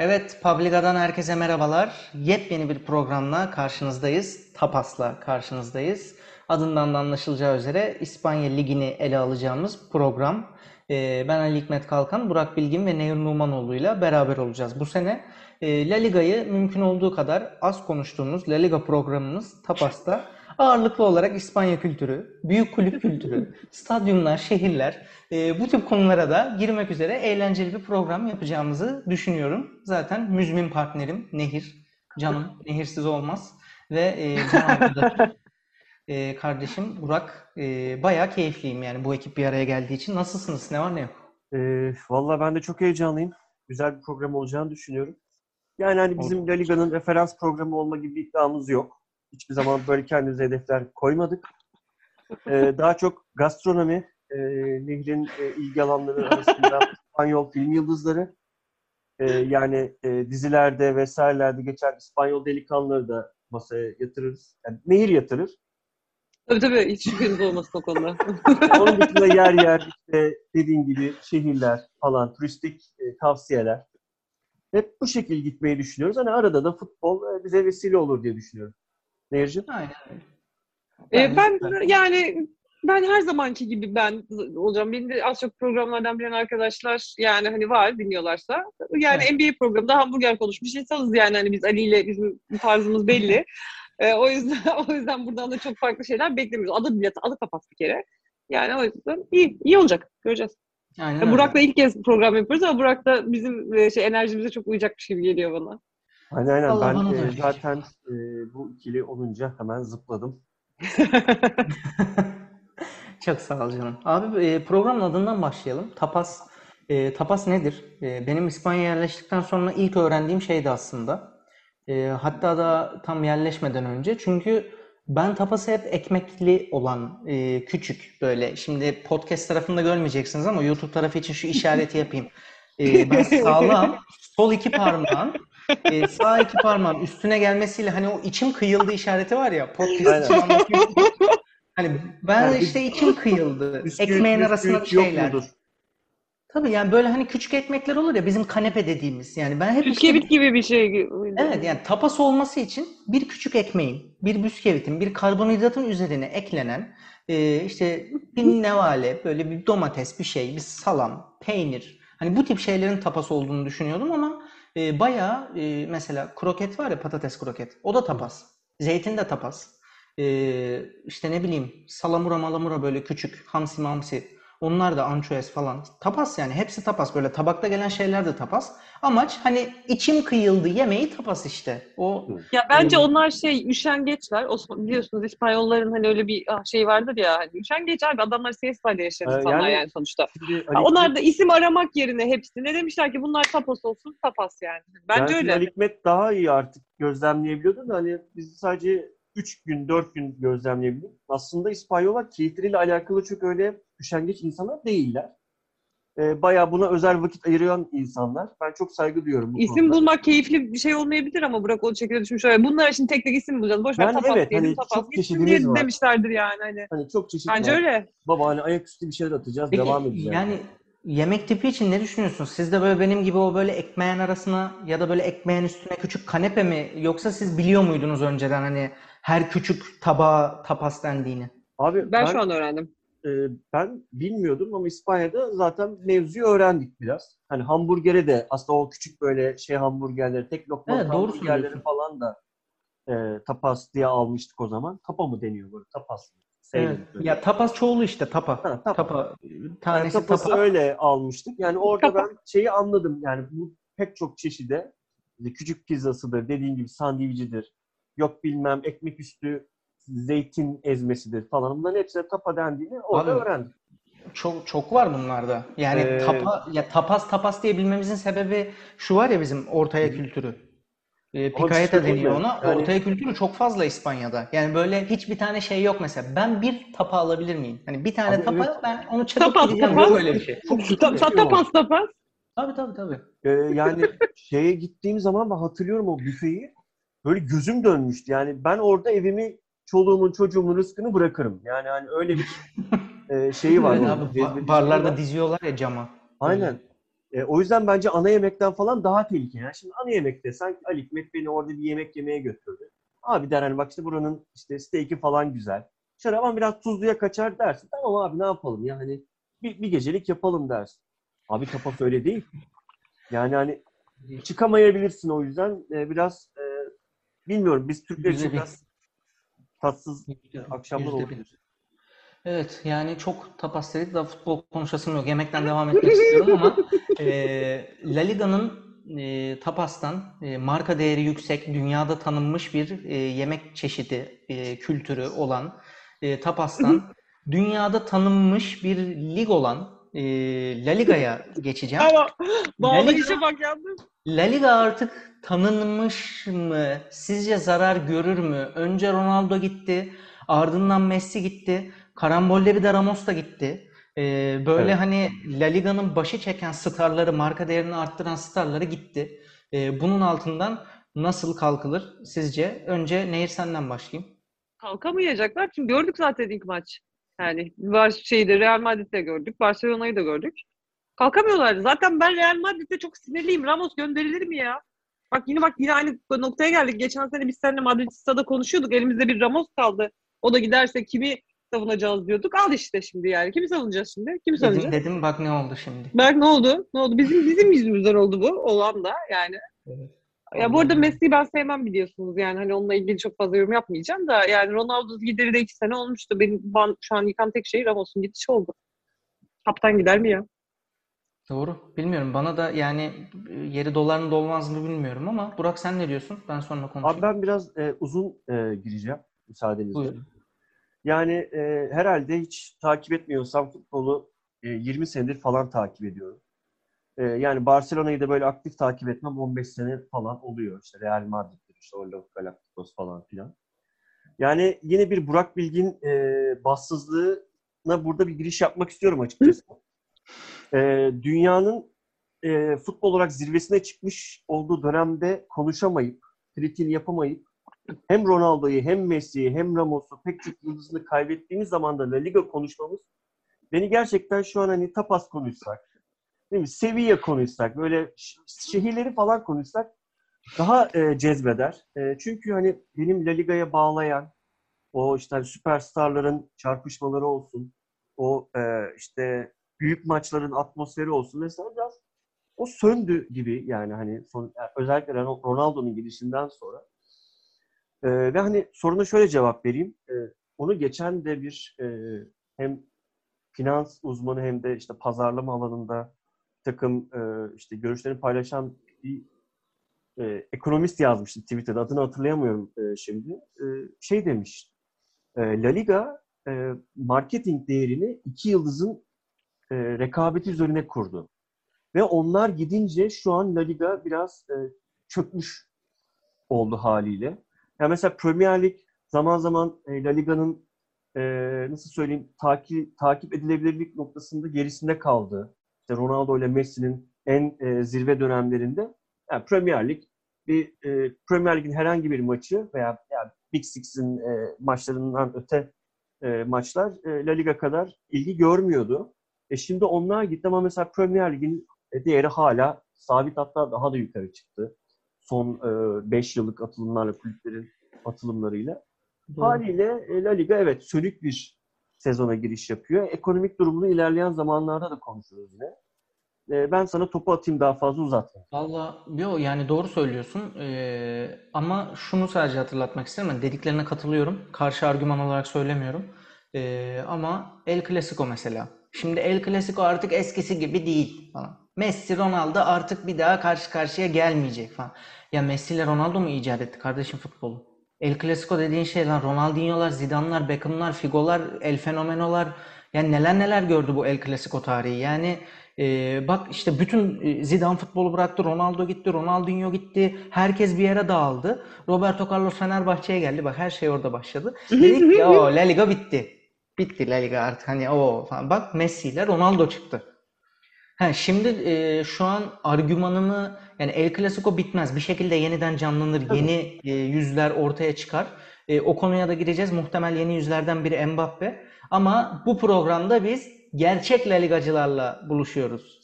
Evet, Publica'dan herkese merhabalar. Yepyeni bir programla karşınızdayız. Tapas'la karşınızdayız. Adından da anlaşılacağı üzere İspanya Ligi'ni ele alacağımız program. Ee, ben Ali Hikmet Kalkan, Burak Bilgin ve Nehir Numanoğlu ile beraber olacağız. Bu sene e, La Liga'yı mümkün olduğu kadar az konuştuğumuz La Liga programımız Tapas'ta ağırlıklı olarak İspanya kültürü, büyük kulüp kültürü, stadyumlar, şehirler e, bu tip konulara da girmek üzere eğlenceli bir program yapacağımızı düşünüyorum. Zaten müzmin partnerim Nehir, canım Nehirsiz olmaz ve e, can e, kardeşim Burak e, bayağı keyifliyim yani bu ekip bir araya geldiği için. Nasılsınız? Ne var ne yok? Ee, Valla ben de çok heyecanlıyım. Güzel bir program olacağını düşünüyorum. Yani hani bizim La Liga'nın referans programı olma gibi bir iddiamız yok. Hiçbir zaman böyle kendimize hedefler koymadık. Ee, daha çok gastronomi, e, Nehir'in e, ilgi alanları arasında İspanyol film yıldızları, e, yani e, dizilerde vesairelerde geçen İspanyol delikanlıları da masaya yatırırız. Yani Nehir yatırır. Tabii tabii hiç şüpheniz olmasın o konuda. Onun dışında yer yer işte dediğin gibi şehirler falan, turistik e, tavsiyeler. Hep bu şekilde gitmeyi düşünüyoruz. Hani arada da futbol e, bize vesile olur diye düşünüyorum. Nehir'cim? Aynen. Ee, ben yani ben her zamanki gibi ben olacağım. Benim de az çok programlardan bilen arkadaşlar yani hani var dinliyorlarsa. Yani Evet. NBA programında hamburger konuşmuş insanız yani hani biz Ali ile bizim tarzımız belli. Ee, o yüzden o yüzden buradan da çok farklı şeyler beklemiyoruz. Adı bile adı kapat bir kere. Yani o yüzden iyi iyi olacak. Göreceğiz. Aynen Ya öyle. Burak'la ilk kez program yapıyoruz ama Burak da bizim e, şey enerjimize çok uyacakmış gibi geliyor bana. Aynen aynen. Bana ben e, zaten e, bu ikili olunca hemen zıpladım. Çok sağ ol canım. Abi e, programın adından başlayalım. Tapas e, tapas nedir? E, benim İspanya'ya yerleştikten sonra ilk öğrendiğim şeydi aslında. E, hatta da tam yerleşmeden önce. Çünkü ben tapası hep ekmekli olan e, küçük böyle. Şimdi podcast tarafında görmeyeceksiniz ama YouTube tarafı için şu işareti yapayım. E, ben sağlam sol iki parmağın e, sağ iki parmağın üstüne gelmesiyle hani o içim kıyıldı işareti var ya podcast için. Hani ben Yani işte içim kıyıldı. Bisküvit, Ekmeğin arasında bir şeyler. Tabii yani böyle hani küçük ekmekler olur ya bizim kanepe dediğimiz. Yani ben hep işte Bisküvit gibi bir şey. Evet yani tapas olması için bir küçük ekmeğin, bir bisküvitin, bir karbonhidratın üzerine eklenen e, işte bir nevale, böyle bir domates, bir şey, bir salam, peynir. Hani bu tip şeylerin tapas olduğunu düşünüyordum ama e, bayağı e, mesela kroket var ya patates kroket. O da tapas. Zeytin de tapas. E, işte ne bileyim salamura malamura böyle küçük hamsi mamsi. Onlar da ançoez falan. Tapas yani. Hepsi tapas. Böyle tabakta gelen şeyler de tapas. Amaç hani içim kıyıldı yemeği tapas işte. O Ya bence Hmm. onlar şey üşengeçler. Osman, biliyorsunuz İspanyolların hani öyle bir ah, şey vardır ya. Hani üşengeç abi adamlar siestayla yaşayan insanlar yani- yani, sonuçta. Şimdi Ali onlar da isim aramak yerine hepsi ne demişler ki bunlar tapas olsun tapas yani. Bence Yani öyle. Ali Hikmet daha iyi artık gözlemleyebiliyordu da hani biz sadece 3 gün, 4 gün gözlemleyebildik. Aslında İspanyollar keyifleriyle alakalı çok öyle üşengeç insanlar değiller. Ee, bayağı buna özel vakit ayıran insanlar. Ben çok saygı duyuyorum bu İsim konuda. bulmak keyifli bir şey olmayabilir ama Burak o şekilde öyle. Bunlar için tek tek isim bulacağız. Boş ver Yani tapas evet, diyelim hani tapas. çok çeşidimiz var. demişlerdir yani. Hani. Hani çok çeşitli Bence var. öyle. Baba hani ayaküstü bir şeyler atacağız, Peki devam edeceğiz. yani yemek tipi için ne düşünüyorsunuz? Siz de böyle benim gibi o böyle ekmeğin arasına ya da böyle ekmeğin üstüne küçük kanepe mi yoksa siz biliyor muydunuz önceden hani her küçük tabağa tapas dendiğini? Abi Ben, şu an öğrendim. e, ben bilmiyordum ama İspanya'da zaten mevzuyu öğrendik biraz. Hani hamburgere de aslında o küçük böyle şey hamburgerleri, tek lokma Evet, hamburgerleri falan da e, tapas diye almıştık o zaman. Tapa mı deniyor böyle? Tapas. mı? Evet. Ya tapas çoğulu işte tapa. Ha, tapa. Tapa. Yani Tanesi tapası tapa. öyle almıştık. Yani orada Tapa. ben şeyi anladım. Yani bu pek çok çeşide işte küçük pizzasıdır, dediğin gibi sandviçidir. Yok bilmem ekmek üstü zeytin ezmesidir falan. Bunların hepsine tapa dendiğini orada Abi, öğrendim. Çok çok var bunlarda. Yani Ee, tapa ya tapas tapas diye bilmemizin sebebi şu var ya bizim ortaya kültürü. E, Ama bir picayeta şey deniyor ona. Yani- Ortaya kültürü çok fazla İspanya'da. Yani böyle hiçbir tane şey yok mesela. Ben bir tapa alabilir miyim? Hani bir tane Abi tapa evet. ben onu çakıp Tapas, gideceğim. tapas. Yok öyle bir şey. Çok kötü Ta- bir ta- o. tapas tapas. Tabii tabii tabii. Ee, yani şeye gittiğim zaman ben hatırlıyorum o büfeyi. Böyle gözüm dönmüştü. Yani ben orada evimi, çoluğumun, çocuğumun rızkını bırakırım. Yani hani öyle bir e, şeyi var. Evet abi, barlarda diziyorlar ya cama. Aynen. E, o yüzden bence ana yemekten falan daha tehlikeli. Yani şimdi ana yemekte sen Ali Hikmet beni orada bir yemek yemeye götürdü. Abi der hani bak işte buranın işte steak'i falan güzel. Ama biraz tuzluya kaçar dersin. Tamam abi ne yapalım ya hani bir, bir gecelik yapalım dersin. Abi tapas öyle değil. Yani hani çıkamayabilirsin o yüzden e, biraz e, bilmiyorum biz Türkler için bir. biraz tatsız akşamlar olabilir. Evet yani çok tapas dedik da futbol konuşasım yok. Yemekten devam etmek istiyorum ama e, La Liga'nın e, tapastan e, marka değeri yüksek, dünyada tanınmış bir e, yemek çeşidi, e, kültürü olan e, tapastan dünyada tanınmış bir lig olan e, La Liga'ya geçeceğim. Ama işe bak yalnız. La Liga artık tanınmış mı? Sizce zarar görür mü? Önce Ronaldo gitti, ardından Messi gitti, karambolle bir de Ramos da gitti. Ee, böyle Evet. hani La Liga'nın başı çeken starları, marka değerini arttıran starları gitti. Ee, bunun altından nasıl kalkılır sizce? Önce Nehir senden başlayayım. Kalkamayacaklar. Çünkü gördük zaten ilk maç. Yani var şeyde Real Madrid'de gördük. Barcelona'yı da gördük. Kalkamıyorlardı. Zaten ben Real Madrid'de çok sinirliyim. Ramos gönderilir mi ya? Bak yine bak yine aynı noktaya geldik. Geçen sene biz seninle Madrid'de konuşuyorduk. Elimizde bir Ramos kaldı. O da giderse kimi savunacağız diyorduk. Al işte şimdi yani. Kimi savunacağız şimdi? Kimi Dedim, savunacağız? dedim bak ne oldu şimdi. Berk ne oldu? Ne oldu? Bizim bizim yüzümüzden oldu bu. Olan da yani. Evet. Ya bu arada. Messi'yi ben sevmem biliyorsunuz yani hani onunla ilgili çok fazla yorum yapmayacağım da yani Ronaldo gideri de iki sene olmuştu. Benim ben, şu an yıkan tek şey Ramos'un gidişi oldu. Kaptan gider mi ya? Doğru. Bilmiyorum. Bana da yani yeri dolar mı dolmaz mı bilmiyorum ama Burak sen ne diyorsun? Ben sonra Abi konuşayım. ben biraz e, uzun e, gireceğim müsaadenizle. Buyurun. Yani e, herhalde hiç takip etmiyorsam futbolu e, 20 senedir falan takip ediyorum. E, yani Barcelona'yı da böyle aktif takip etmem 15 sene falan oluyor. İşte Real Madrid'dir, işte Orlando Galacticos falan filan. Yani yine bir Burak Bilgin e, bassızlığına burada bir giriş yapmak istiyorum açıkçası. E, dünyanın e, futbol olarak zirvesine çıkmış olduğu dönemde konuşamayıp, kritiğini yapamayıp hem Ronaldo'yu hem Messi'yi hem Ramos'u pek çok yıldızını kaybettiğimiz zaman da La Liga konuşmamız beni gerçekten şu an hani tapas konuşsak, değil mi? Sevilla konuşsak, böyle şehirleri falan konuşsak daha e, cezbeder. E, çünkü hani benim La Liga'ya bağlayan o işte hani süperstarların çarpışmaları olsun, o e, işte büyük maçların atmosferi olsun mesela biraz o söndü gibi yani hani son, yani özellikle Ron- Ronaldo'nun gidişinden sonra. Ee, ve hani soruna şöyle cevap vereyim. Ee, onu geçen de bir e, hem finans uzmanı hem de işte pazarlama alanında takım e, işte görüşlerini paylaşan bir e, ekonomist yazmıştı Twitter'da. Adını hatırlayamıyorum e, şimdi. E, şey demiş. E, La Liga e, marketing değerini iki yıldızın e, rekabeti üzerine kurdu. Ve onlar gidince şu an La Liga biraz e, çökmüş oldu haliyle. Yani mesela Premier Lig zaman zaman e, La Liga'nın e, nasıl söyleyeyim takip takip edilebilirlik noktasında gerisinde kaldı. İşte Ronaldo ile Messi'nin en e, zirve dönemlerinde yani Premier Lig bir e, Premier Lig'in herhangi bir maçı veya yani Big Six'in e, maçlarından öte e, maçlar e, La Liga kadar ilgi görmüyordu. E şimdi onlar gitti ama mesela Premier Lig'in e, değeri hala sabit hatta daha da yukarı çıktı. Son 5 yıllık atılımlarla, kulüplerin atılımlarıyla. Doğru. Haliyle e, La Liga evet sönük bir sezona giriş yapıyor. Ekonomik durumunu ilerleyen zamanlarda da konuşuruz yine. E, ben sana topu atayım daha fazla uzatmayayım. Valla yo yani doğru söylüyorsun Ee, ama şunu sadece hatırlatmak isterim. Yani dediklerine katılıyorum. Karşı argüman olarak söylemiyorum. Ee, ama El Clasico mesela. Şimdi El Clasico artık eskisi gibi değil falan. Messi, Ronaldo artık bir daha karşı karşıya gelmeyecek falan. Ya Messi ile Ronaldo mu icat etti kardeşim futbolu? El Clasico dediğin şey lan Ronaldinho'lar, Zidane'lar, Beckham'lar, Figo'lar, El Fenomeno'lar yani neler neler gördü bu El Clasico tarihi. Yani ee, bak işte bütün e, Zidane futbolu bıraktı, Ronaldo gitti, Ronaldinho gitti. Herkes bir yere dağıldı. Roberto Carlos Fenerbahçe'ye geldi. Bak her şey orada başladı. Dedik ki o La Liga bitti. Bitti La Liga artık hani o falan. Bak Messi ile Ronaldo çıktı. Ha, şimdi e, şu an argümanımı yani El Clasico bitmez. Bir şekilde yeniden canlanır. Yeni e, yüzler ortaya çıkar. E, o konuya da gireceğiz. Muhtemel yeni yüzlerden biri Mbappe. Ama bu programda biz gerçek La Ligacılarla buluşuyoruz.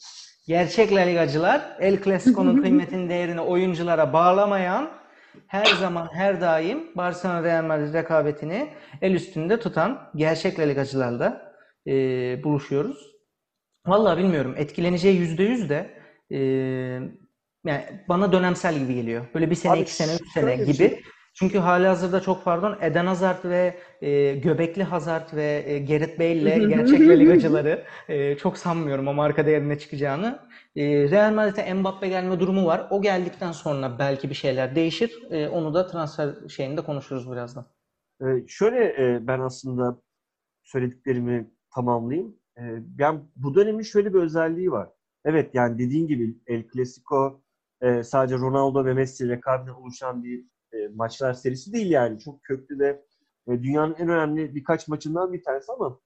Gerçek La Ligacılar El Clasico'nun kıymetini değerini oyunculara bağlamayan her zaman her daim Barcelona Real Madrid rekabetini el üstünde tutan gerçek La Ligacılarla e, buluşuyoruz. Vallahi bilmiyorum etkileneceği yüzde yüz de e, yani bana dönemsel gibi geliyor. Böyle bir sene, Abi iki sene, üç sene gibi. şey- Çünkü halihazırda çok pardon Eden Hazard ve e, Göbekli Hazard ve e, Gareth Bale'le gerçek La Ligacıları e, çok sanmıyorum o marka değerine çıkacağını. E, Real Madrid'e Mbappe gelme durumu var. O geldikten sonra belki bir şeyler değişir. E, onu da transfer şeyinde konuşuruz birazdan. Ee, şöyle e, ben aslında söylediklerimi tamamlayayım. Ee, ben bu dönemin şöyle bir özelliği var. Evet yani dediğin gibi El Clasico e, sadece Ronaldo ve Messi rekabinden oluşan bir e, maçlar serisi değil yani. Çok köklü ve e, dünyanın en önemli birkaç maçından bir tanesi ama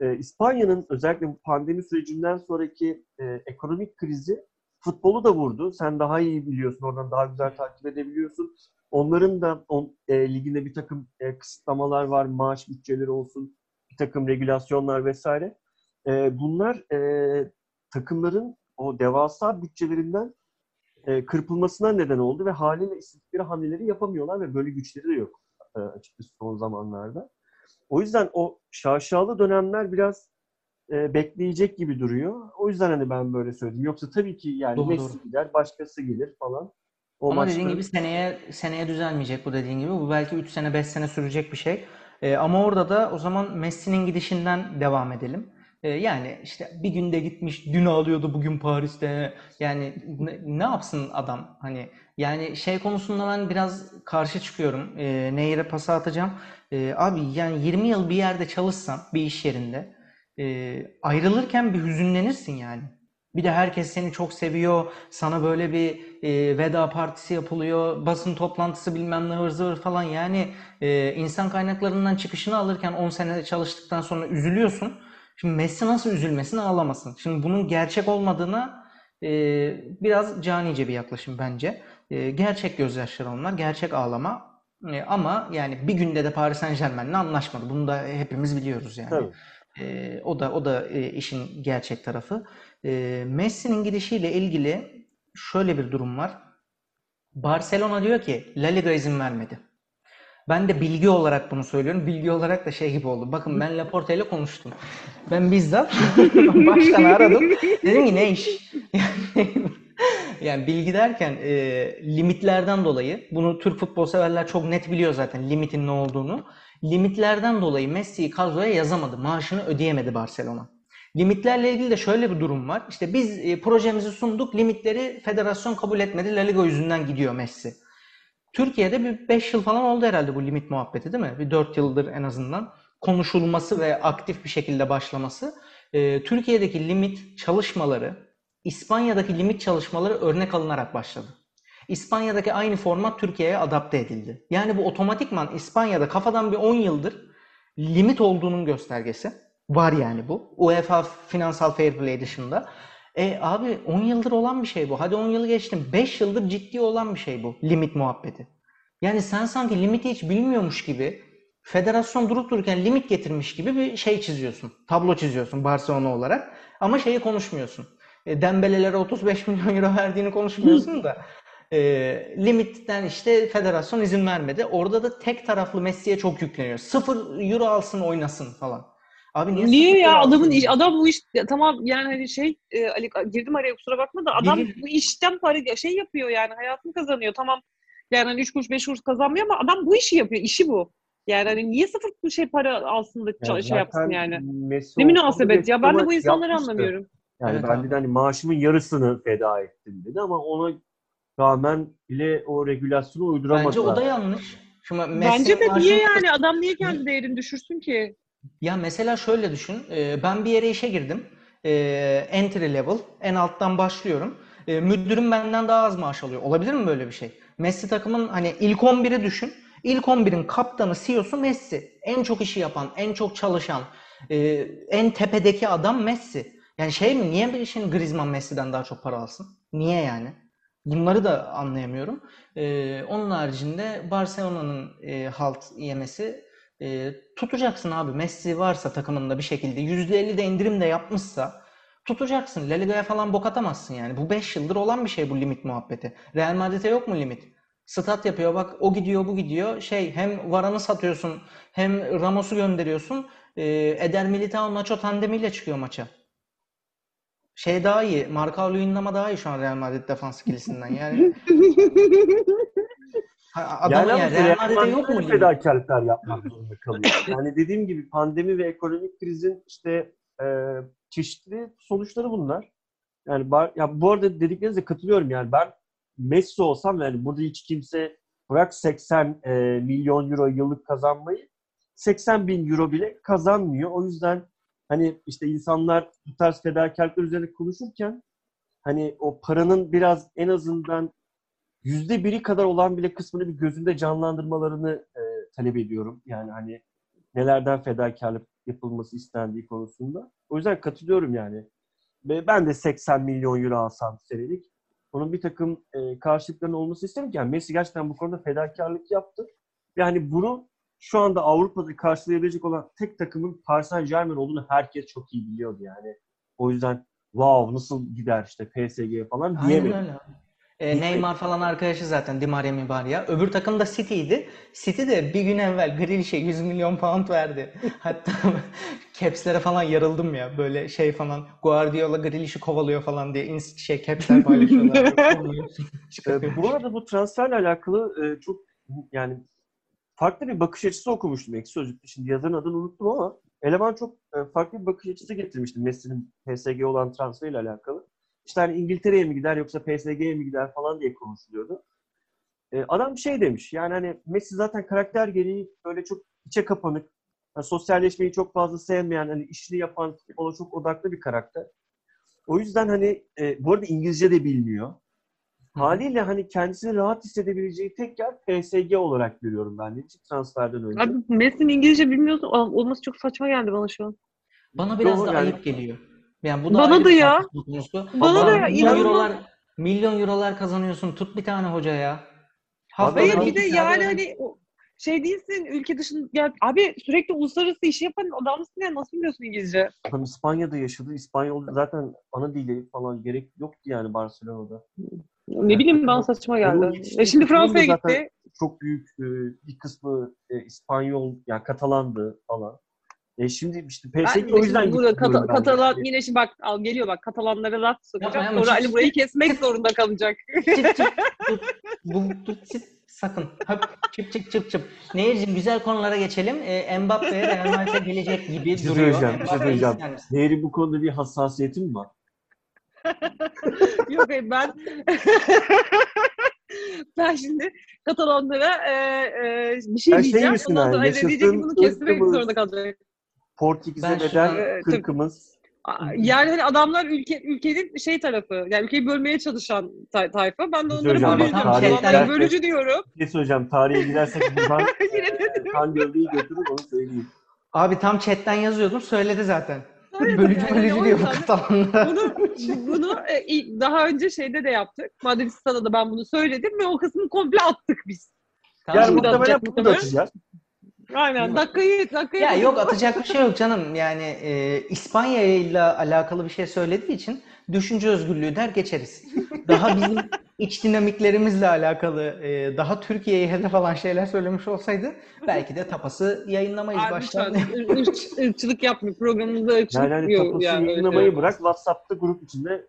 e, İspanya'nın özellikle bu pandemi sürecinden sonraki e, ekonomik krizi futbolu da vurdu. Sen daha iyi biliyorsun, oradan daha güzel takip edebiliyorsun. Onların da on, e, liginde bir takım e, kısıtlamalar var, maaş bütçeleri olsun, bir takım regülasyonlar vesaire. E, bunlar e, takımların o devasa bütçelerinden e, kırpılmasına neden oldu ve haliyle istedikleri hamleleri yapamıyorlar ve böyle güçleri de yok e, açıkçası son zamanlarda. O yüzden o şaşalı dönemler biraz e, bekleyecek gibi duruyor. O yüzden hani ben böyle söyledim. Yoksa tabii ki yani Doğru, Messi doğru. gider, başkası gelir falan. O Ama dediğin maçta- gibi seneye seneye düzelmeyecek bu dediğin gibi. Bu belki 3 sene 5 sene sürecek bir şey. Ee, ama orada da o zaman Messi'nin gidişinden devam edelim. Ee, yani işte bir günde gitmiş, dün ağlıyordu bugün Paris'te. Yani ne, ne yapsın adam? Hani yani şey konusunda ben biraz karşı çıkıyorum. Ee, Nehir'e pas atacağım. Ee, abi yani 20 yıl bir yerde çalışsan bir iş yerinde e, ayrılırken bir hüzünlenirsin yani. Bir de herkes seni çok seviyor. Sana böyle bir e, veda partisi yapılıyor. Basın toplantısı bilmem ne ıvır zıvır falan. Yani e, insan kaynaklarından çıkışını alırken 10 sene çalıştıktan sonra üzülüyorsun. Şimdi Messi nasıl üzülmesin ağlamasın. Şimdi bunun gerçek olmadığına e, biraz canice bir yaklaşım bence. E, gerçek gözyaşları onlar. Gerçek ağlama. E, ama yani bir günde de Paris Saint-Germain'le anlaşmadı. Bunu da hepimiz biliyoruz yani. Tabii. Ee, o da o da e, işin gerçek tarafı. Ee, Messi'nin gidişiyle ilgili şöyle bir durum var. Barcelona diyor ki La Liga izin vermedi. Ben de bilgi olarak bunu söylüyorum. Bilgi olarak da şey gibi oldu. Bakın ben Laporte ile konuştum. Ben bizzat başkanı aradım. Dedim ki ne iş? Yani, bilgi derken e, limitlerden dolayı bunu Türk futbol severler çok net biliyor zaten limitin ne olduğunu. Limitlerden dolayı Messi'yi kadroya yazamadı. Maaşını ödeyemedi Barcelona. Limitlerle ilgili de şöyle bir durum var. İşte biz e, projemizi sunduk. Limitleri federasyon kabul etmedi. La Liga yüzünden gidiyor Messi. Türkiye'de bir 5 yıl falan oldu herhalde bu limit muhabbeti değil mi? Bir 4 yıldır en azından konuşulması ve aktif bir şekilde başlaması. Ee, Türkiye'deki limit çalışmaları, İspanya'daki limit çalışmaları örnek alınarak başladı. İspanya'daki aynı format Türkiye'ye adapte edildi. Yani bu otomatikman İspanya'da kafadan bir 10 yıldır limit olduğunun göstergesi. Var yani bu. UEFA finansal fair play dışında. E abi 10 yıldır olan bir şey bu. Hadi 10 yılı geçtim. 5 yıldır ciddi olan bir şey bu. Limit muhabbeti. Yani sen sanki limiti hiç bilmiyormuş gibi federasyon durup dururken limit getirmiş gibi bir şey çiziyorsun. Tablo çiziyorsun Barcelona olarak. Ama şeyi konuşmuyorsun. E, Dembele'lere 35 milyon euro verdiğini konuşmuyorsun da e, limitten işte federasyon izin vermedi. Orada da tek taraflı Messi'ye çok yükleniyor. Sıfır euro alsın oynasın falan. Abi niye Niye ya adamın iş, adam bu iş ya tamam yani hani şey e, Ali girdim araya kusura bakma da adam Değil. bu işten para şey yapıyor yani hayatını kazanıyor tamam yani hani üç kuruş beş kuruş kazanmıyor ama adam bu işi yapıyor işi bu. Yani hani niye sıfır bir şey para alsın da Yani şey yapsın yani. Ne münasebet ya ben de bu insanları yapmıştı. anlamıyorum. Yani Evet ben abi. de hani maaşımın yarısını feda ettim dedi ama ona rağmen bile o regülasyonu uyduramadılar. Bence o da yanlış. Şimdi Bence de niye yani adam niye kendi değerini düşürsün ki? Ya mesela şöyle düşün. e, Ben bir yere işe girdim. E, Entry level. En alttan başlıyorum. E, Müdürüm benden daha az maaş alıyor. Olabilir mi böyle bir şey? Messi takımın hani ilk 11'i düşün. İlk 11'in kaptanı, CEO'su Messi. En çok işi yapan, en çok çalışan, en tepedeki adam Messi. Yani şey mi? Niye bir işin Griezmann Messi'den daha çok para alsın? Niye yani? Bunları da anlayamıyorum. E, onun haricinde Barcelona'nın e, halt yemesi e, tutacaksın abi. Messi varsa takımında bir şekilde %50 de indirim de yapmışsa tutacaksın. La Liga'ya falan bok atamazsın yani. Bu 5 yıldır olan bir şey bu limit muhabbeti. Real Madrid'e yok mu limit? Stat yapıyor bak o gidiyor bu gidiyor. Şey hem Varane'ı satıyorsun hem Ramos'u gönderiyorsun. Ee, Eder Militao Nacho tandemiyle çıkıyor maça. Şey daha iyi. Marka Luyendama daha iyi şu an Real Madrid defans ikilisinden. Yani adam yani yani, Real Madrid'e yok mu fedakarlıklar yapmak zorunda kalıyor. Yani dediğim gibi pandemi ve ekonomik krizin işte e, çeşitli sonuçları bunlar. Yani bar, ya bu arada dediklerinize katılıyorum yani ben Messi olsam yani burada hiç kimse bırak 80 e, milyon euro yıllık kazanmayı 80 bin euro bile kazanmıyor. O yüzden hani işte insanlar bu tarz fedakarlıklar üzerine konuşurken hani o paranın biraz en azından yüzde biri kadar olan bile kısmını bir gözünde canlandırmalarını e, talep ediyorum. Yani hani nelerden fedakarlık yapılması istendiği konusunda. O yüzden katılıyorum yani. Ve ben de 80 milyon euro alsam senelik. Bunun bir takım e, karşılıklarının olması isterim ki. Yani Messi gerçekten bu konuda fedakarlık yaptı. Ve hani bunu şu anda Avrupa'da karşılayabilecek olan tek takımın Paris Saint Germain olduğunu herkes çok iyi biliyordu yani. O yüzden wow nasıl gider işte PSG falan Aynen diyemedim. öyle. E, Neymar falan arkadaşı zaten Di Maria Mibaria. Öbür takım da City'ydi. City de bir gün evvel Grealish'e 100 milyon pound verdi. Hatta caps'lere falan yarıldım ya. Böyle şey falan Guardiola Grealish'i kovalıyor falan diye inst şey caps'ler paylaşıyorlar. Ee, bu arada bu transferle alakalı e, çok yani farklı bir bakış açısı okumuştum Ekşi Sözlük'te. Şimdi yazarın adını unuttum ama eleman çok e, farklı bir bakış açısı getirmişti Messi'nin PSG olan transferiyle alakalı. İşte hani İngiltere'ye mi gider yoksa PSG'ye mi gider falan diye konuşuluyordu. E, adam bir şey demiş. Yani hani Messi zaten karakter gereği böyle çok içe kapanık, yani sosyalleşmeyi çok fazla sevmeyen, hani işini yapan, futbola çok odaklı bir karakter. O yüzden hani e, bu arada İngilizce de bilmiyor. Haliyle hani kendisini rahat hissedebileceği tek yer PSG olarak görüyorum ben de hiç transferden önce. Abi Messi'nin İngilizce bilmiyorsa olması çok saçma geldi bana şu an. Bana biraz Doğru da yani. ayıp geliyor. Yani bu da Bana da ya. konusu. Bana da ya, milyon eurolar milyon eurolar kazanıyorsun. Tut bir tane hoca ya. Haftada Hayır bir de yani hani şey değilsin ülke dışında ya abi sürekli uluslararası işi yapan adamsın ya nasıl biliyorsun İngilizce? Adam İspanya'da yaşadı. İspanyol zaten ana dili falan gerek yoktu yani Barcelona'da. Ne bileyim bana saçma geldi. E şimdi takımın da Fransa'ya gitti. Çok büyük e, bir kısmı e, İspanyol, yani Katalandı falan. E şimdi işte PSG o yüzden burada Kata-. Katalan yine şimdi bak al geliyor bak Katalanlara laf sokacak. Sonra çık- Ali burayı kesmek zorunda kalacak. Çıp çıp tut. Bu tut sakın. Hop çıp çıp çıp çıp. Nehir'cim güzel konulara geçelim. Ee, Mbappe Real Madrid'e gelecek gibi Bir şey duruyor. söyleyeceğim, bir şey söyleyeceğim. Nehri bu konuda bir hassasiyetin mi var? Yok hayır, ben ben şimdi Katalanlara e, e, bir şey Ben şey diyeceğim. misin Ondan yani, sonra Ali diyecek ki bunu kesmek zorunda kalacak. Portekiz'e Ben bedel Ee, kırkımız. Yani hani adamlar ülke ülkenin şey tarafı, yani ülkeyi bölmeye çalışan tay- tayfa. Ben de onları söyleyeceğim, bölücü bak, diyorum. tarih Adamlara derken- bölücü diyorum. Bir şey söyleyeceğim. Tarihe gidersek buradan e, kan gövdeyi götürür onu söyleyeyim. Abi tam chatten yazıyordum söyledi zaten. Hayır, Bölücü yani bölücü diyor bu bunu bunu e, daha önce şeyde de yaptık. Madridista'da da ben bunu söyledim ve o kısmı komple attık biz. Tamam. Yani muhtemelen bunu da atacağız. Aynen. Dakikayı, dakikayı Ya yok atacak bir şey yok canım. Yani e, İspanya ile alakalı bir şey söylediği için düşünce özgürlüğü der geçeriz. Daha bizim iç dinamiklerimizle alakalı e, daha Türkiye'yi hedef alan şeyler söylemiş olsaydı belki de tapası yayınlamayız Abi baştan. ırkçılık yapmıyor. Programımızda ırkçılık Yani yok. tapusu yani, yayınlamayı öyle. bırak WhatsApp'ta grup içinde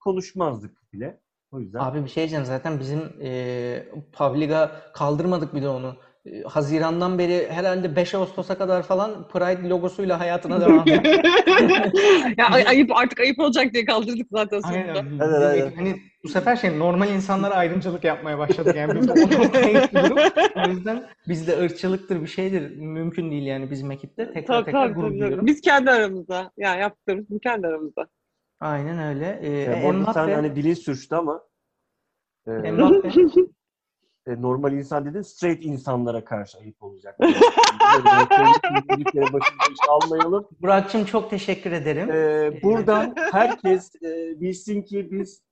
konuşmazdık bile. O yüzden. Abi bir şey diyeceğim zaten bizim e, Pavliga kaldırmadık bir de onu. E, Haziran'dan beri herhalde 5 Ağustos'a kadar falan Pride logosuyla hayatına devam ediyor. ya ay- ayıp artık ayıp olacak diye kaldırdık zaten sonunda. Aynen. Evet, Biz evet. Hani bu sefer şey normal insanlara ayrımcılık yapmaya başladık yani. Biz o yüzden bizde ırkçılıktır bir şeydir. Mümkün değil yani bizim ekipte. Tekrar Tabii, tekrar tabii, gurur duyuyorum. Biz kendi aramızda. Yani yaptıklarımız bu kendi aramızda. Aynen öyle. Ee, E, bu arada sen Mbappe, hani dilin sürçtü ama e, Mbappe. e, normal insan dedin straight insanlara karşı ayıp olacak. Yani, başında iş almayalım. Burak'cığım çok teşekkür ederim. E, buradan herkes e, bilsin ki biz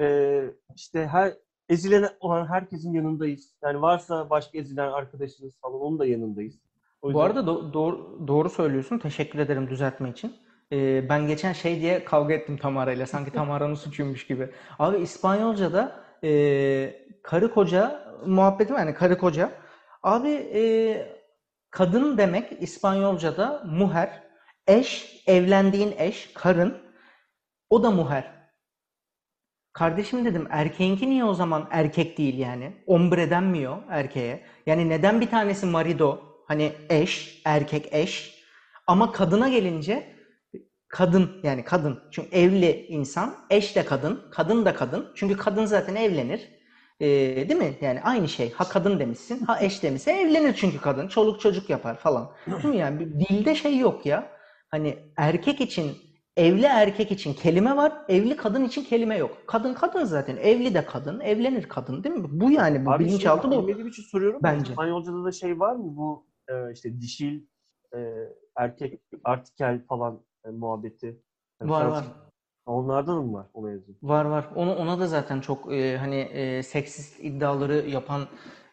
e, işte her ezilen olan herkesin yanındayız. Yani varsa başka ezilen arkadaşınız falan onun da yanındayız. O Bu yüzden- arada do- doğru, doğru söylüyorsun. Teşekkür ederim düzeltme için. Ee, ben geçen şey diye kavga ettim Tamara ile. Sanki Tamara'nın suçuymuş gibi. Abi İspanyolca'da e, karı koca muhabbeti var yani karı koca. Abi e, kadın demek İspanyolca'da muher. Eş, evlendiğin eş, karın. O da muher. Kardeşim dedim erkeğinki niye o zaman erkek değil yani? Hombre denmiyor erkeğe. Yani neden bir tanesi marido hani eş, erkek eş ama kadına gelince kadın yani kadın. Çünkü evli insan, eş de kadın, kadın da kadın. Çünkü kadın zaten evlenir. Ee, değil mi? Yani aynı şey. Ha kadın demişsin, ha eş demişsin. Evlenir çünkü kadın. Çoluk çocuk yapar falan. Değil mi? Yani bir dilde şey yok ya. Hani erkek için Evli erkek için kelime var, evli kadın için kelime yok. Kadın kadın zaten. Evli de kadın, evlenir kadın değil mi? Bu yani bu Abi bilinçaltı şimdi bu. bilmediğim için soruyorum. Bence. İspanyolca'da da şey var mı bu e, işte dişil e, erkek artikel falan muhabbeti? Yani Var var. Onlardan mı var o mevzu? Var var. Onu ona da zaten çok e, hani e, seksist iddiaları yapan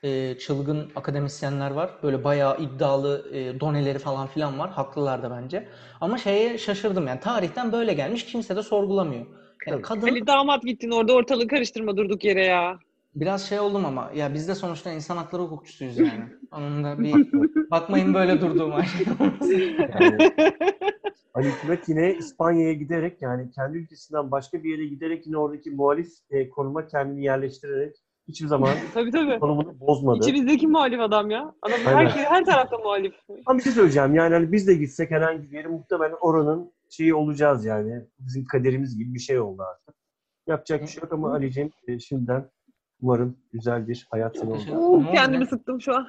e, çılgın akademisyenler var. Böyle bayağı iddialı e, doneleri falan filan var. Haklılar da bence. Ama şeye şaşırdım yani tarihten böyle gelmiş kimse de sorgulamıyor. Yani kadın Ali damat gittin orada ortalığı karıştırma durduk yere ya. biraz şey oldum ama ya biz de sonuçta insan hakları hukukçusuyuz yani. Onun da bir bakmayın böyle durduğuma. Yani Ali Hikmet yine İspanya'ya giderek yani kendi ülkesinden başka bir yere giderek yine oradaki muhalif e, konuma kendini yerleştirerek hiçbir zaman tabii tabii. konumunu bozmadı. İçimizdeki muhalif adam ya. Adam her, Aynen. her tarafta muhalif. Ama bir şey söyleyeceğim yani hani biz de gitsek herhangi bir yere muhtemelen oranın şeyi olacağız yani. Bizim kaderimiz gibi bir şey oldu artık. Yapacak bir şey yok ama Ali'ciğim e, şimdiden umarım güzel bir hayat sonu oldu kendimi sıktım şu an.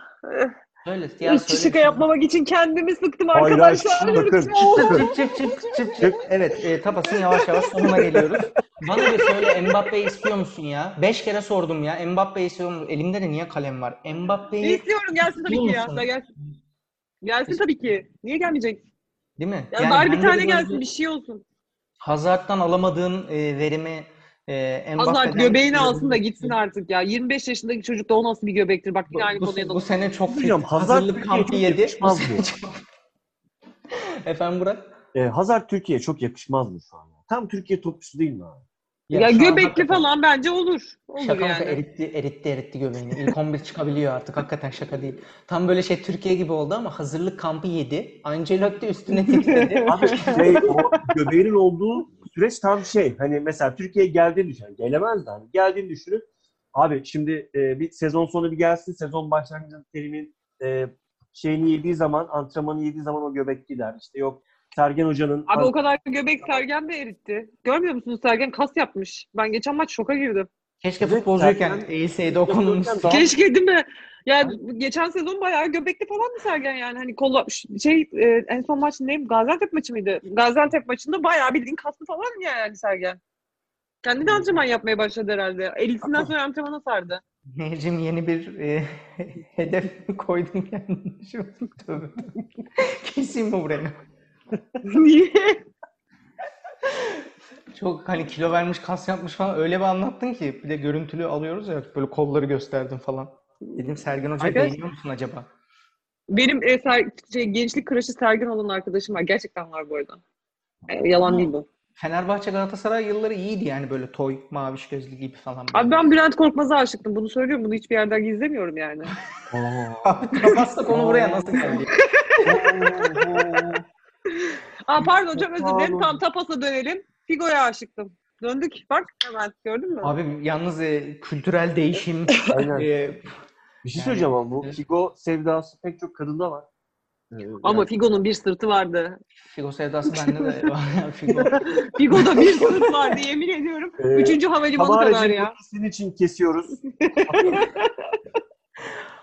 Öyle Hiç ya şaka söyle. yapmamak için kendimi sıktım Hayır, hayır, arkadaşlar. bakın. Oh. Çıp çıp çıp çıp çıp. Evet, e, tapasın yavaş yavaş sonuna geliyoruz. Bana bir söyle Mbappe'yi istiyor musun ya? Beş kere sordum ya. Mbappe'yi istiyor musun? Elimde de niye kalem var? Mbappe'yi İstiyorum gelsin tabii ki ya. musun? Da gelsin. Gelsin tabii ki. Niye gelmeyecek? değil mi? Ya Yani bari bir bende de tane böyle gelsin bir şey olsun. Hazard'dan alamadığın e, verimi e, Hazard Mbappe'den göbeğini alsın da gitsin artık ya. 25 yaşındaki çocuk da o nasıl bir göbektir? Bak yine aynı Bu, konuya bu, da bu sene çok Hocam, Hazırlık kampı yedi. Bu yakışmaz sene bu. çok- Efendim Burak? E, Hazard Türkiye'ye çok yakışmaz mı şu an? Tam Türkiye topçusu değil mi abi? Ya, an göbekli hakikaten- falan bence olur. Olur Şaka yani. eritti, eritti, eritti göbeğini. İlk 11 çıkabiliyor artık. Hakikaten şaka değil. Tam böyle şey Türkiye gibi oldu ama hazırlık kampı yedi. Ancelotti üstüne titredi. Abi şey, o göbeğinin olduğu süreç tam şey. Hani mesela Türkiye'ye geldiğini düşün. Gelemez de hani. Geldiğini düşünün. Abi şimdi e, bir sezon sonu bir gelsin. Sezon başlangıcında terimin e, şeyini yediği zaman, antrenmanı yediği zaman o göbek gider. İşte yok Sergen Hoca'nın Abi o kadar göbek Sergen de eritti. Görmüyor musunuz Sergen kas yapmış. Ben geçen maç şoka girdim. Keşke futbolcuyken eğilseydi o konunun Keşke değil mi? Ya geçen sezon bayağı göbekli falan mı Sergen yani? Hani kolla şey e, en son maç neydi? Gaziantep maçı mıydı? Gaziantep maçında bayağı bildiğin kaslı falan yani Sergen. Kendi de antrenman yapmaya başladı herhalde. Elisinden sonra antrenmana sardı. Nehir'cim yeni bir e, hedef koydun kendine? Şu tövbe. Keseyim mi burayı? Niye? Çok hani kilo vermiş, kas yapmış falan öyle bir anlattın ki. Bir de görüntülü alıyoruz ya böyle kolları gösterdin falan. Dedim Sergen Hoca'yı Arkadaş- beğeniyor musun acaba? Benim e, ser, şey, gençlik crush'ı Sergen olan arkadaşım var. Gerçekten var bu arada. E, yalan değil bu. Fenerbahçe Galatasaray yılları iyiydi yani böyle toy, maviş gözlü gibi falan. Abi ben Bülent Korkmaz'a aşıktım. Bunu söylüyorum. Bunu hiçbir yerden gizlemiyorum yani. Abi kapatsa konu buraya nasıl geldi? Aa pardon çok özür dilerim. Tam tapasa dönelim. Figo'ya aşıktım. Döndük. Bak hemen gördün mü? Abi yalnız e, kültürel değişim, Aynen. e, Bir şey Yani- söyleyeceğim ama bu Figo sevdası pek çok kadında var. Ee, Ama yani- Figo'nun bir sırtı vardı. Figo sevdası bende de var. Figo. Figo'da bir sırt vardı yemin ediyorum. Ee, Üçüncü havalimanı kadar ya. senin için kesiyoruz.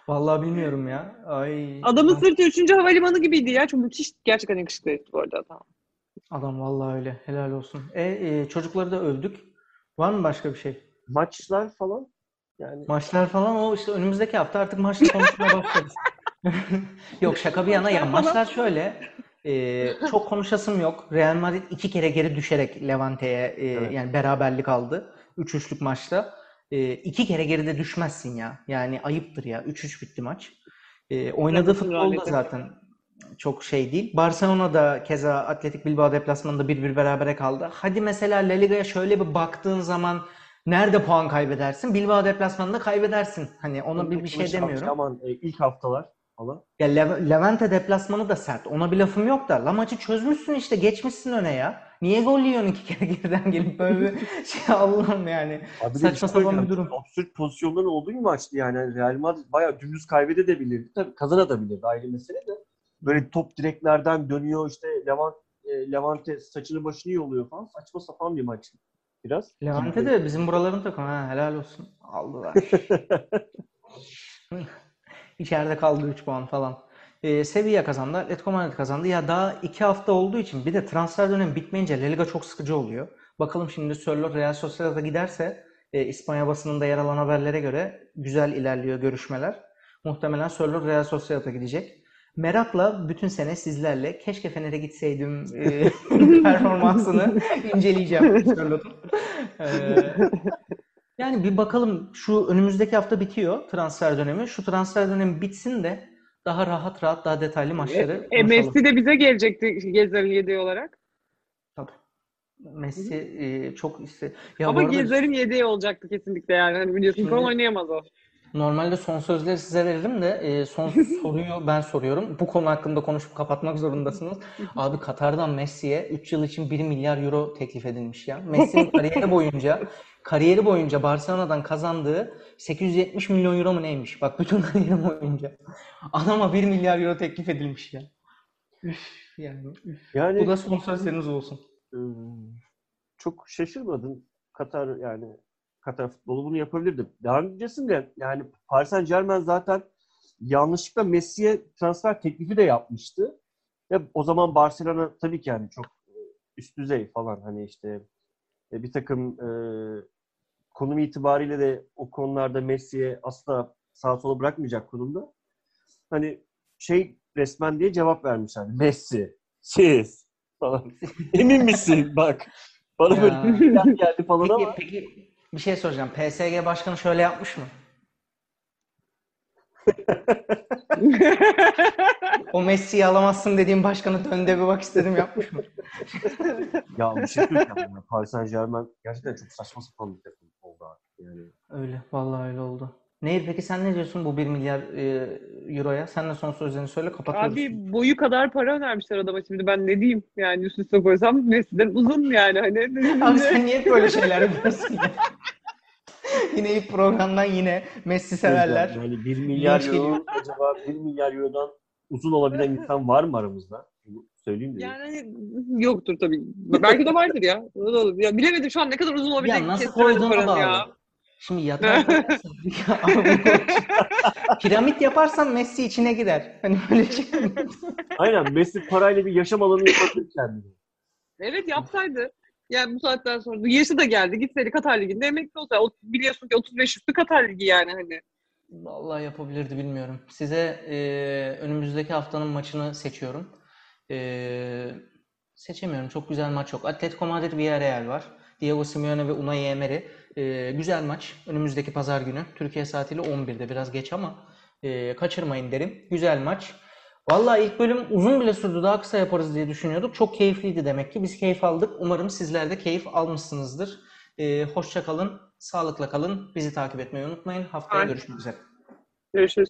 Vallahi bilmiyorum ya. Ay. Adamın sırtı üçüncü havalimanı gibiydi ya. Çok müthiş. Gerçekten yakışıklıydı bu arada adam. Adam vallahi öyle. Helal olsun. E, e, çocukları da övdük. Var mı başka bir şey? Maçlar falan. Yani Maçlar falan o işte önümüzdeki hafta artık maçla konuşmaya başlarız. Yok şaka bir yana ya Maçlar şöyle e, çok konuşasım yok. Real Madrid iki kere geri düşerek Levante'ye e, Evet. yani beraberlik aldı. 3-3'lük maçta. E, iki kere geride düşmezsin ya. Yani ayıptır ya. 3-3 bitti maç. E, oynadığı futbol da zaten çok şey değil. Barcelona da keza Atletik Bilbao deplasmanında 1-1 berabere kaldı. Hadi mesela La Liga'ya şöyle bir baktığın zaman nerede puan kaybedersin? Bilbao deplasmanında kaybedersin. Hani ona bir, bir şey demiyorum. Aman e, ilk haftalar falan. Ya Le- Levante deplasmanı da sert. Ona bir lafım yok da. La maçı çözmüşsün işte. Geçmişsin öne ya. Niye gol yiyorsun iki kere geriden gelip böyle bir şey Allah'ım yani. Abi Saçma bir sapan bir durum. Absürt pozisyonların olduğu bir maçtı yani. Real Madrid bayağı dümdüz kaybedebilirdi. Tabii kazanabilirdi ayrı mesele de. Böyle top direklerden dönüyor işte Levant, e, Levante saçını başını yoluyor falan. Saçma sapan bir maç. Biraz. Levante de bizim buraların takımı. Ha, helal olsun. Aldılar. İçeride kaldı 3 puan falan. Ee, Sevilla kazandı. Atletico Madrid kazandı. Ya daha 2 hafta olduğu için bir de transfer dönemi bitmeyince La Liga çok sıkıcı oluyor. Bakalım şimdi Sörloth Real Sociedad'a giderse e, İspanya basınında yer alan haberlere göre güzel ilerliyor görüşmeler. Muhtemelen Sörloth Real Sociedad'a gidecek. Merakla bütün sene sizlerle keşke Fener'e gitseydim e, performansını inceleyeceğim Sörloth'un. Ee, yani bir bakalım şu önümüzdeki hafta bitiyor transfer dönemi. Şu transfer dönemi bitsin de daha rahat rahat daha detaylı maçları E, konuşalım. Messi de bize gelecekti Gezer'in yedeği olarak. Tabii. Messi e, çok iste. Ya Ama arada Gezer'in yedeği olacaktı kesinlikle yani. Hani biliyorsun Şimdi- oynayamaz o. normalde son sözleri size veririm de e, son soruyu ben soruyorum. Bu konu hakkında konuşup kapatmak zorundasınız. Abi Katar'dan Messi'ye 3 yıl için 1 milyar euro teklif edilmiş ya. Messi'nin kariyeri boyunca kariyeri boyunca Barcelona'dan kazandığı 870 milyon euro mu neymiş? Bak bütün kariyeri boyunca. Adama 1 milyar euro teklif edilmiş ya. Üf yani. üf. Yani Bu da son sözleriniz olsun. e, çok şaşırmadım. Katar yani Katar futbolu bunu yapabilirdi. Daha öncesinde yani Paris Saint Germain zaten yanlışlıkla Messi'ye transfer teklifi de yapmıştı. Ve o zaman Barcelona tabii ki yani çok e, üst düzey falan hani işte e, bir takım e, konum itibariyle de o konularda Messi'ye asla sağa sola bırakmayacak konumda. Hani şey resmen diye cevap vermiş hani Messi, siz falan. Emin misin bak. Bana Ya. böyle bir şeyler geldi falan Peki, ama peki bir şey soracağım. PSG başkanı şöyle yapmış mı? O Messi'yi alamazsın dediğim başkanı dön de bir bak istedim yapmış mı? ya bir şey söyleyeceğim. Paris Saint Germain gerçekten çok saçma sapan bir takım oldu artık. Yani Öyle. Vallahi öyle oldu. Nehir peki sen ne diyorsun bu 1 milyar e, euroya? Sen de son sözlerini söyle kapatıyoruz. Abi boyu kadar para önermişler adama şimdi ben ne diyeyim yani üst üste koysam Messi'den uzun yani hani. Abi sen niye böyle şeyler yapıyorsun ya? Yine ilk programdan yine Messi severler. Yani 1 milyar euro acaba 1 milyar eurodan uzun olabilen insan var mı aramızda? Söyleyeyim de. Yani yoktur tabii. Belki de vardır ya. Ya bilemedim şu an ne kadar uzun olabilecek Ya nasıl koyduğuna bağlı. ya. Şimdi yatay piramit yaparsan Messi içine girer. Hani böyle şey. Aynen Messi parayla bir yaşam alanı yapabilir kendine. Evet yapsaydı. Yani bu saatten sonra yaşı da geldi. Gitseydi Katar Ligi'nde emekli olsa. O, biliyorsun ki 35 üstü Katar Ligi yani hani. Vallahi yapabilirdi bilmiyorum. Size e, önümüzdeki haftanın maçını seçiyorum. E, seçemiyorum. Çok güzel maç yok. Atletico Madrid Villarreal var. Diego Simeone ve Unai Emery. E, güzel maç. Önümüzdeki pazar günü. Türkiye saatiyle 11'de. Biraz geç ama e, kaçırmayın derim. Güzel maç. Vallahi ilk bölüm uzun bile sürdü. Daha kısa yaparız diye düşünüyorduk. Çok keyifliydi demek ki. Biz keyif aldık. Umarım sizler de keyif almışsınızdır. E, hoşça kalın. Sağlıkla kalın. Bizi takip etmeyi unutmayın. Haftaya Aynen. görüşmek üzere. Görüşürüz.